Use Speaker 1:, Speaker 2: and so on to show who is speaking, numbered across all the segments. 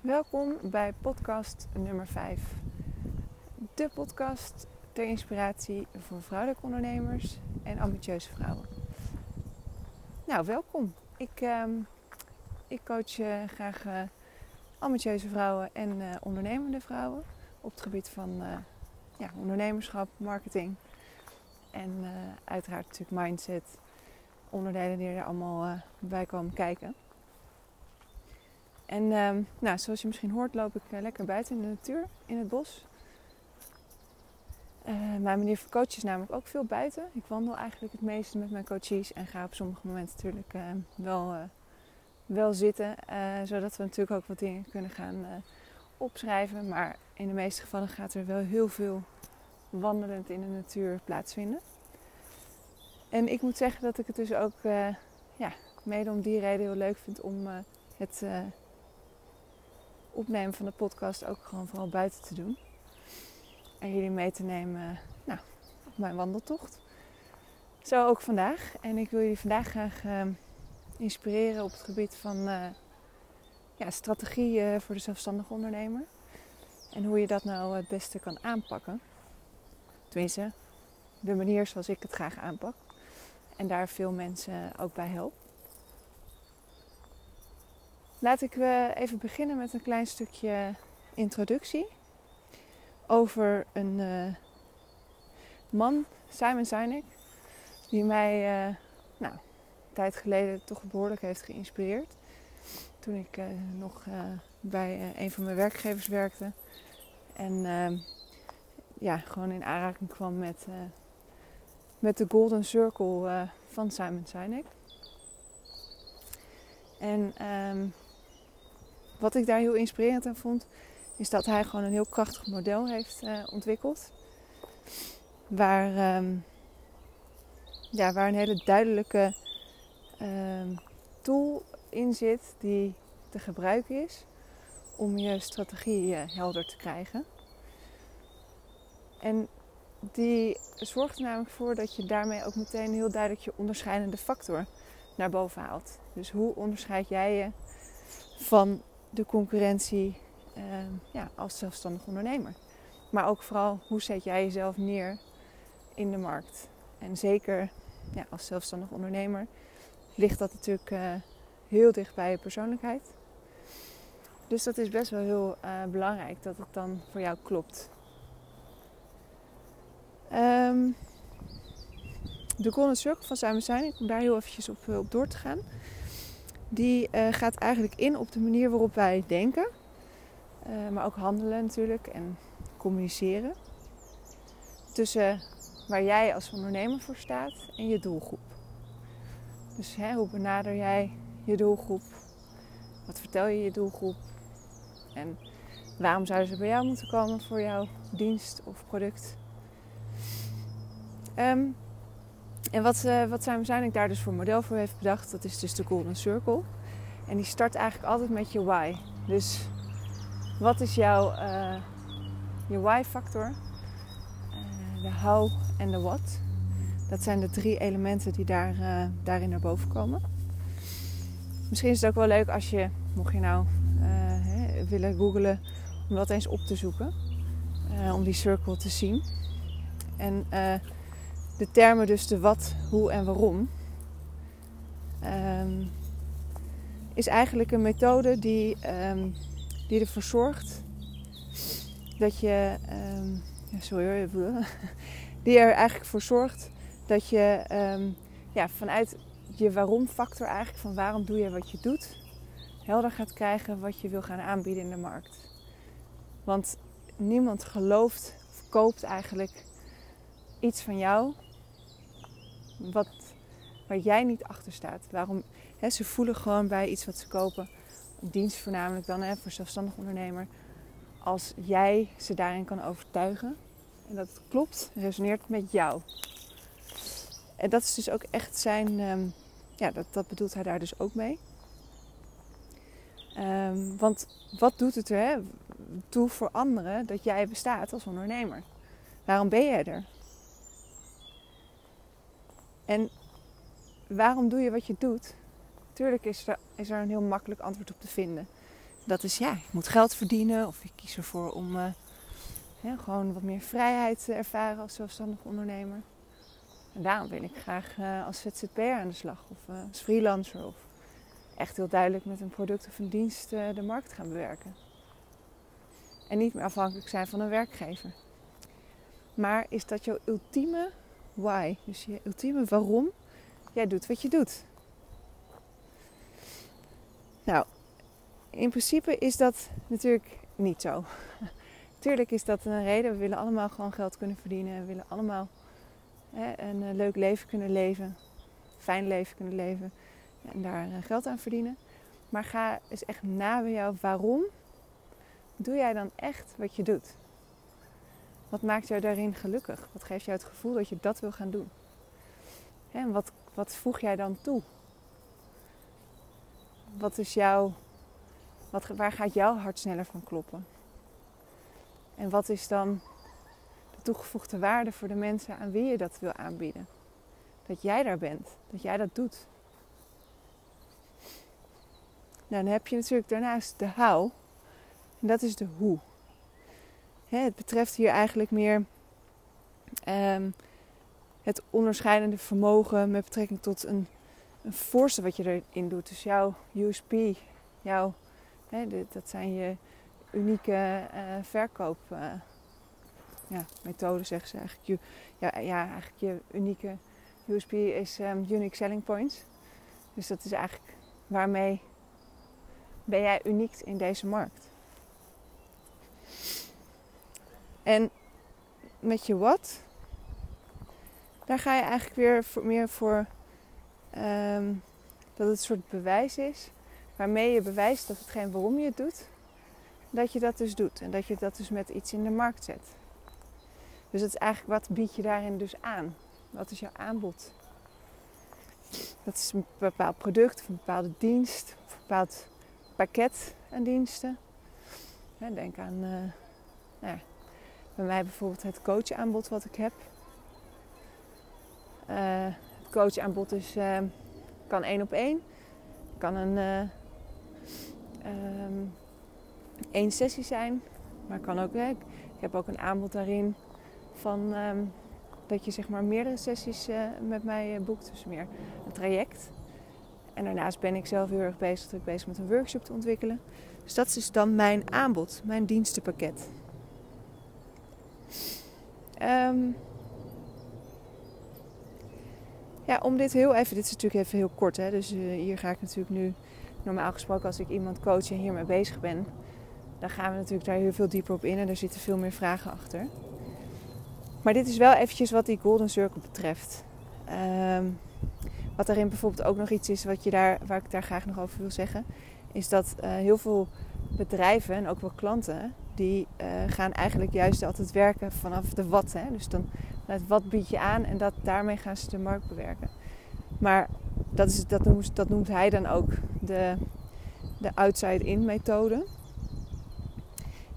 Speaker 1: Welkom bij podcast nummer 5. De podcast ter inspiratie voor vrouwelijke ondernemers en ambitieuze vrouwen. Nou, welkom. Ik, ehm, ik coach uh, graag uh, ambitieuze vrouwen en uh, ondernemende vrouwen op het gebied van ja, ondernemerschap, marketing en uiteraard natuurlijk mindset, onderdelen die er allemaal bij komen kijken. En um, nou, zoals je misschien hoort, loop ik uh, lekker buiten in de natuur, in het bos. Uh, mijn manier van coachen is namelijk ook veel buiten. Ik wandel eigenlijk het meeste met mijn coaches en ga op sommige momenten natuurlijk uh, wel, wel zitten. zodat we natuurlijk ook wat dingen kunnen gaan opschrijven. Maar in de meeste gevallen gaat er wel heel veel wandelend in de natuur plaatsvinden. En ik moet zeggen dat ik het dus ook ja, mede om die reden heel leuk vind om het opnemen van de podcast ook gewoon vooral buiten te doen. En jullie mee te nemen nou, op mijn wandeltocht. Zo ook vandaag. En ik wil jullie vandaag graag uh, inspireren op het gebied van uh, ja, strategieën voor de zelfstandige ondernemer. En hoe je dat nou het beste kan aanpakken. Tenminste, de manier zoals ik het graag aanpak. En daar veel mensen ook bij help. Laat ik eh, even beginnen met een klein stukje introductie over een uh, man, Simon Sinek, die mij uh, nou, een tijd geleden toch behoorlijk heeft geïnspireerd. Toen ik nog bij een van mijn werkgevers werkte en ehm, ja, gewoon in aanraking kwam met, met de Golden Circle van Simon Sinek. En um, wat ik daar heel inspirerend aan vond, is dat hij gewoon een heel krachtig model heeft uh, ontwikkeld. Waar, um, ja, waar een hele duidelijke um, tool in zit die te gebruiken is om je strategie uh, helder te krijgen. En die zorgt er namelijk voor dat je daarmee ook meteen heel duidelijk je onderscheidende factor naar boven haalt. Dus hoe onderscheid jij je van de concurrentie uh, ja, als zelfstandig ondernemer. Maar ook vooral hoe zet jij jezelf neer in de markt. En zeker ja, als zelfstandig ondernemer ligt dat natuurlijk uh, heel dicht bij je persoonlijkheid. Dus dat is best wel heel uh, belangrijk dat het dan voor jou klopt. Um, de Golden Circle van Simon Sinek, om daar heel eventjes op, op door te gaan die uh, gaat eigenlijk in op de manier waarop wij denken, uh, maar ook handelen natuurlijk en communiceren. Tussen waar jij als ondernemer voor staat en je doelgroep. Dus hè, hoe benader jij je doelgroep? Wat vertel je je doelgroep? En waarom zouden ze bij jou moeten komen voor jouw dienst of product? Um, en wat, uh, wat Simon daar dus voor model voor heeft bedacht, dat is dus de Golden Circle. En die start eigenlijk altijd met je why. Dus wat is jouw uh, je why-factor? Uh, de how en de what. Dat zijn de drie elementen die daar, daarin naar boven komen. Misschien is het ook wel leuk als je, mocht je nou hè, willen googlen, om dat eens op te zoeken. om die circle te zien. En de termen dus de wat, hoe en waarom. Um, is eigenlijk een methode die, um, die ervoor zorgt dat je. Um, sorry hoor, die er eigenlijk voor zorgt dat je ja, vanuit je waarom factor eigenlijk van waarom doe je wat je doet, helder gaat krijgen wat je wil gaan aanbieden in de markt. Want niemand gelooft of koopt eigenlijk iets van jou wat, waar jij niet achter staat. Waarom, hè, ze voelen gewoon bij iets wat ze kopen, dienst voornamelijk dan hè, voor zelfstandig ondernemer, als jij ze daarin kan overtuigen en dat het klopt, resoneert met jou. En dat is dus ook echt zijn, um, ja, dat, dat bedoelt hij daar dus ook mee. Um, want wat doet het er hè, toe voor anderen dat jij bestaat als ondernemer? Waarom ben jij er? En waarom doe je wat je doet? Tuurlijk is er, is er een heel makkelijk antwoord op te vinden. dat is ja, ik moet geld verdienen of ik kies ervoor om uh, gewoon wat meer vrijheid te ervaren als zelfstandig ondernemer. En daarom wil ik graag uh, als ZZP'er aan de slag of uh, als freelancer of echt heel duidelijk met een product of een dienst de markt gaan bewerken. En niet meer afhankelijk zijn van een werkgever. Maar is dat jouw ultieme Dus je ultieme waarom jij doet wat je doet? Nou, in principe is dat natuurlijk niet zo. Tuurlijk is dat een reden. We willen allemaal gewoon geld kunnen verdienen. We willen allemaal hè, een eh, leuk leven kunnen leven. Fijn leven kunnen leven. En daar eh, geld aan verdienen. Maar ga eens echt na bij jou. Waarom doe jij dan echt wat je doet? Wat maakt jou daarin gelukkig? Wat geeft jou het gevoel dat je dat wil gaan doen? En wat, wat voeg jij dan toe? Wat is jouw, wat, waar gaat jouw hart sneller van kloppen? En wat is dan de toegevoegde waarde voor de mensen aan wie je dat wil aanbieden? Dat jij daar bent, dat jij dat doet. Nou, dan heb je natuurlijk daarnaast de how. En dat is de hoe. Het betreft hier eigenlijk meer um, het onderscheidende vermogen met betrekking tot een, een voorstel wat je erin doet. Dus jouw USP, jouw, hè, dat zijn je unieke uh, verkoop. Uh, ja, zeggen ze eigenlijk. Ja, ja, eigenlijk je unieke USP is um, Unique Selling Points. Dus dat is eigenlijk waarmee ben jij uniek in deze markt. En met je wat, daar ga je eigenlijk weer voor, meer voor um, dat het een soort bewijs is. Waarmee je bewijst dat hetgeen waarom je het doet, dat je dat dus doet. En dat je dat dus met iets in de markt zet. Dus dat is eigenlijk wat bied je daarin dus aan? Wat is jouw aanbod? Dat is een bepaald product of een bepaalde dienst of een bepaald pakket aan diensten. denk aan uh, nou ja, bij mij bijvoorbeeld het coachaanbod wat ik heb. Uh, het coachaanbod is, uh, kan één op één. Kan een um, één sessie zijn. Maar kan ook, hè, ik heb ook een aanbod daarin van um, dat je zeg maar meerdere sessies uh, met mij boekt. Dus meer een traject. En daarnaast ben ik zelf heel erg bezig, bezig met een workshop te ontwikkelen. Dus dat is dan mijn aanbod, mijn dienstenpakket. Um, ja, om dit heel even, dit is natuurlijk even heel kort, hè, dus uh, hier ga ik natuurlijk nu, normaal gesproken als ik iemand coach en hiermee bezig ben, dan gaan we natuurlijk daar heel veel dieper op in en er zitten veel meer vragen achter. Maar dit is wel eventjes wat die Golden Circle betreft. Um, wat daarin bijvoorbeeld ook nog iets is wat je daar, waar ik daar graag nog over wil zeggen, is dat uh, heel veel bedrijven en ook wel klanten, die uh, gaan eigenlijk juist altijd werken vanaf de wat. Hè? Dus dan wat bied je aan en dat, daarmee gaan ze de markt bewerken. Maar dat, is, dat, noemt, dat noemt hij dan ook de, de outside-in methode.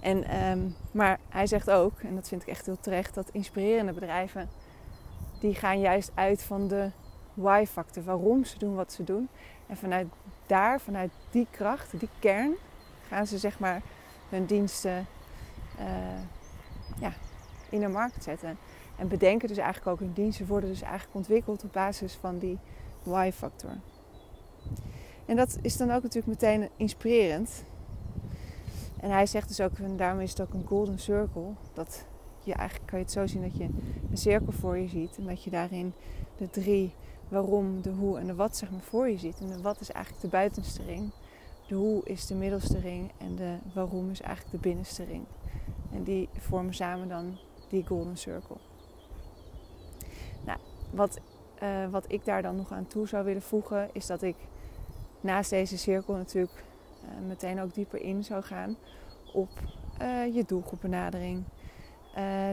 Speaker 1: En, um, maar hij zegt ook, en dat vind ik echt heel terecht, dat inspirerende bedrijven, die gaan juist uit van de why-factor. Waarom ze doen wat ze doen. En vanuit daar, vanuit die kracht, die kern, gaan ze zeg maar hun diensten ja, in de markt zetten. En bedenken dus eigenlijk ook hun diensten worden dus eigenlijk ontwikkeld op basis van die why-factor. En dat is dan ook natuurlijk meteen inspirerend. En hij zegt dus ook, en daarom is het ook een golden circle. Dat je eigenlijk kan je het zo zien dat je een cirkel voor je ziet. En dat je daarin de drie waarom, de hoe en de wat zeg maar voor je ziet. En de wat is eigenlijk de buitenste ring. De hoe is de middelste ring. En de waarom is eigenlijk de binnenste ring. En die vormen samen dan die golden circle. Nou, wat, uh, wat ik daar dan nog aan toe zou willen voegen, is dat ik naast deze cirkel natuurlijk uh, meteen ook dieper in zou gaan op uh, je doelgroepbenadering.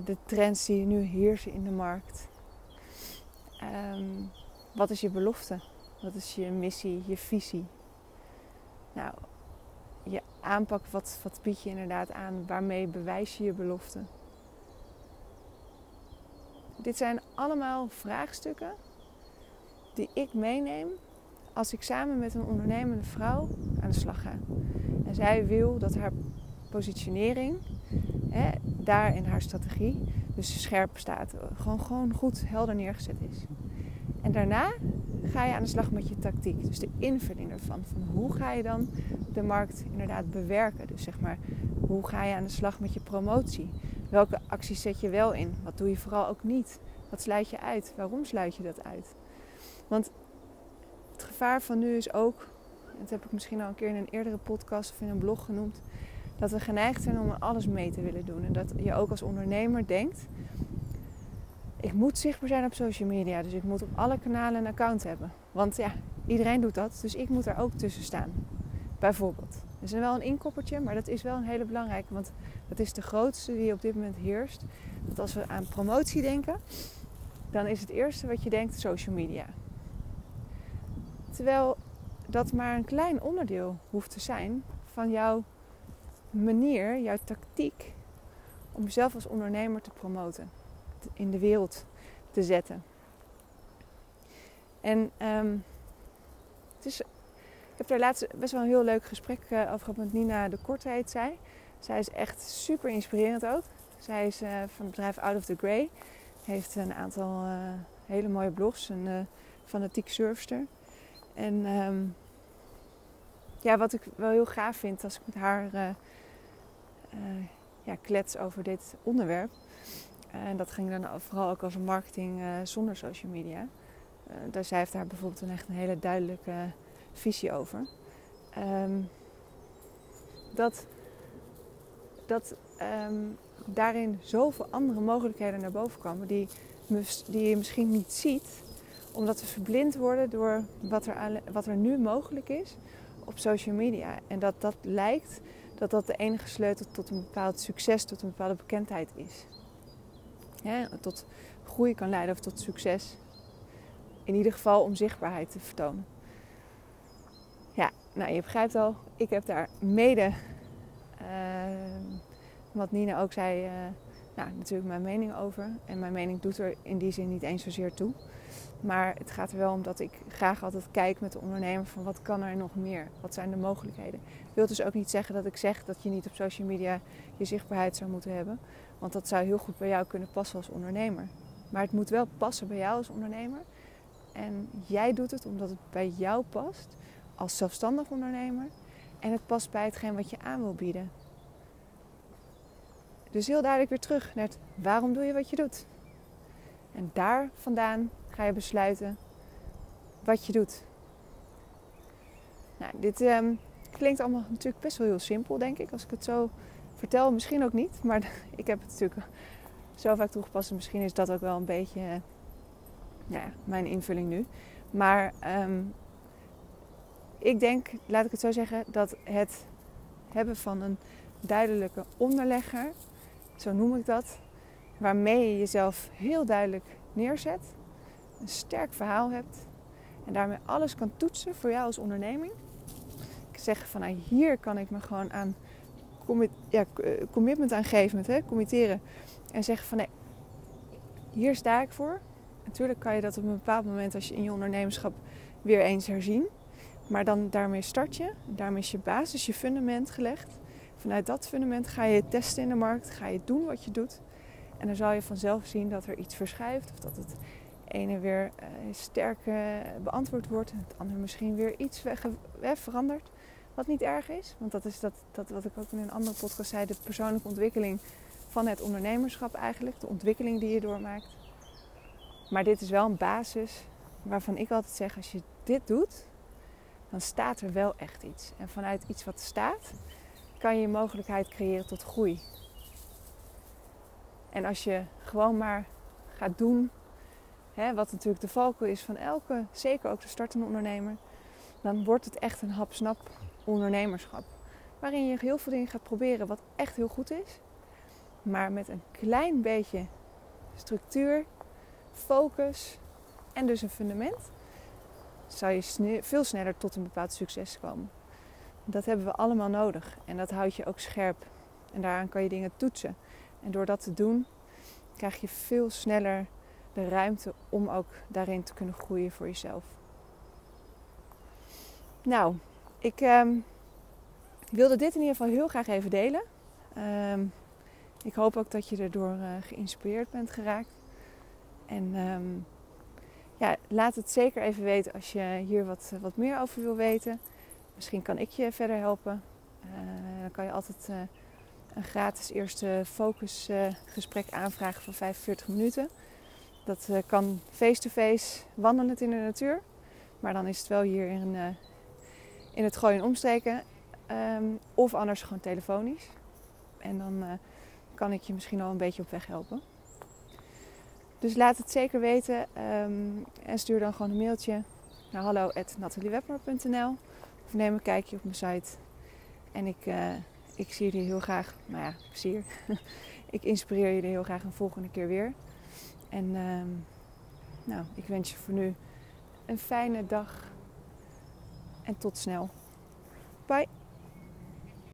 Speaker 1: de trends die nu heersen in de markt. Um, wat is je belofte? Wat is je missie, je visie? Nou, aanpak, wat, wat bied je inderdaad aan? Waarmee bewijs je je belofte? Dit zijn allemaal vraagstukken die ik meeneem als ik samen met een ondernemende vrouw aan de slag ga. En zij wil dat haar positionering hè, daar in haar strategie dus scherp staat. Gewoon, gewoon goed helder neergezet is. En daarna ga je aan de slag met je tactiek. Dus de invulling ervan. Van hoe ga je dan de markt inderdaad bewerken? Dus zeg maar, hoe ga je aan de slag met je promotie? Welke acties zet je wel in? Wat doe je vooral ook niet? Wat sluit je uit? Waarom sluit je dat uit? Want het gevaar van nu is ook, dat heb ik misschien al een keer in een eerdere podcast of in een blog genoemd, dat we geneigd zijn om alles mee te willen doen. En dat je ook als ondernemer denkt, ik moet zichtbaar zijn op social media, dus ik moet op alle kanalen een account hebben. Want ja, iedereen doet dat, dus ik moet daar ook tussen staan. Bijvoorbeeld. Dat is wel een inkoppertje, maar dat is wel een hele belangrijke, want dat is de grootste die op dit moment heerst. Dat als we aan promotie denken, dan is het eerste wat je denkt social media. Terwijl dat maar een klein onderdeel hoeft te zijn van jouw manier, jouw tactiek om jezelf als ondernemer te promoten, in de wereld te zetten. En um, het is, ik heb daar laatst best wel een heel leuk gesprek uh, over gehad met Nina de Korte heet zij. Zij is echt super inspirerend ook. Zij is uh, van het bedrijf Out of the Grey. Heeft een aantal uh, hele mooie blogs. Een fanatiek surfster. En um, ja, wat ik wel heel gaaf vind als ik met haar ja, klets over dit onderwerp. En dat ging dan vooral ook over marketing uh, zonder social media. daar zij heeft daar bijvoorbeeld een echt een hele duidelijke visie over. Um, dat dat um, daarin zoveel andere mogelijkheden naar boven komen die, die je misschien niet ziet omdat we verblind worden door wat er, wat er nu mogelijk is op social media. En dat dat lijkt dat dat de enige sleutel tot een bepaald succes, tot een bepaalde bekendheid is. Tot groei kan leiden of tot succes. In ieder geval om zichtbaarheid te vertonen. Ja, nou je begrijpt al, ik heb daar mede, uh, wat Nina ook zei, uh, nou, natuurlijk mijn mening over. En mijn mening doet er in die zin niet eens zozeer toe. Maar het gaat er wel om dat ik graag altijd kijk met de ondernemer van wat kan er nog meer? Wat zijn de mogelijkheden? Ik wil dus ook niet zeggen dat ik zeg dat je niet op social media je zichtbaarheid zou moeten hebben. Want dat zou heel goed bij jou kunnen passen als ondernemer. Maar het moet wel passen bij jou als ondernemer. En jij doet het omdat het bij jou past als zelfstandig ondernemer. En het past bij hetgeen wat je aan wil bieden. Dus heel duidelijk weer terug naar het waarom doe je wat je doet. En daar vandaan ga je besluiten wat je doet. Nou, dit um, klinkt allemaal natuurlijk best wel heel simpel, denk ik, als ik het zo vertel. Misschien ook niet, maar ik heb het natuurlijk zo vaak toegepast. En misschien is dat ook wel een beetje uh, ja, mijn invulling nu. Maar um, ik denk, laat ik het zo zeggen, dat het hebben van een duidelijke onderlegger, zo noem ik dat, waarmee je jezelf heel duidelijk neerzet, een sterk verhaal hebt en daarmee alles kan toetsen voor jou als onderneming. Ik zeg van nou, hier kan ik me gewoon aan eh, commitment aan geven, met, hè, committeren en zeggen van nee, hier sta ik voor. Natuurlijk kan je dat op een bepaald moment als je in je ondernemerschap weer eens herzien. Maar dan daarmee start je. Daarmee is je basis, je fundament gelegd. Vanuit dat fundament ga je testen in de markt. Ga je doen wat je doet. En dan zal je vanzelf zien dat er iets verschuift. Of dat het ene weer uh, sterk beantwoord wordt. Het andere misschien weer iets weg, verandert. Wat niet erg is. Want dat is dat, dat wat ik ook in een andere podcast zei. De persoonlijke ontwikkeling van het ondernemerschap eigenlijk. De ontwikkeling die je doormaakt. Maar dit is wel een basis waarvan ik altijd zeg. Als je dit doet. Dan staat er wel echt iets. En vanuit iets wat staat. Kan je mogelijkheid creëren tot groei. En als je gewoon maar gaat doen, hè, wat natuurlijk de valkuil is van elke, zeker ook de startende ondernemer, dan wordt het echt een hapsnap ondernemerschap. Waarin je heel veel dingen gaat proberen wat echt heel goed is, maar met een klein beetje structuur, focus en dus een fundament, zou je veel sneller tot een bepaald succes komen. Dat hebben we allemaal nodig en dat houdt je ook scherp. En daaraan kan je dingen toetsen. En door dat te doen, krijg je veel sneller de ruimte om ook daarin te kunnen groeien voor jezelf. Nou, ik ehm, wilde dit in ieder geval heel graag even delen. Ehm, ik hoop ook dat je erdoor uh, geïnspireerd bent geraakt. En ehm, ja, laat het zeker even weten als je hier wat, wat meer over wil weten. Misschien kan ik je verder helpen. Uh, dan kan je altijd een gratis eerste focusgesprek aanvragen van 45 minuten. Dat kan face-to-face -face, wandelend in de natuur. Maar dan is het wel hier in, in het gooien omsteken. Um, of anders gewoon telefonisch. En dan kan ik je misschien al een beetje op weg helpen. Dus laat het zeker weten um, en stuur dan gewoon een mailtje naar hallo.nataliewebmer.nl of neem een kijkje op mijn site. En ik, uh, ik zie jullie heel graag, nou ja, plezier. ik inspireer jullie heel graag een volgende keer weer. En um, nou, ik wens je voor nu een fijne dag en tot snel. Bye!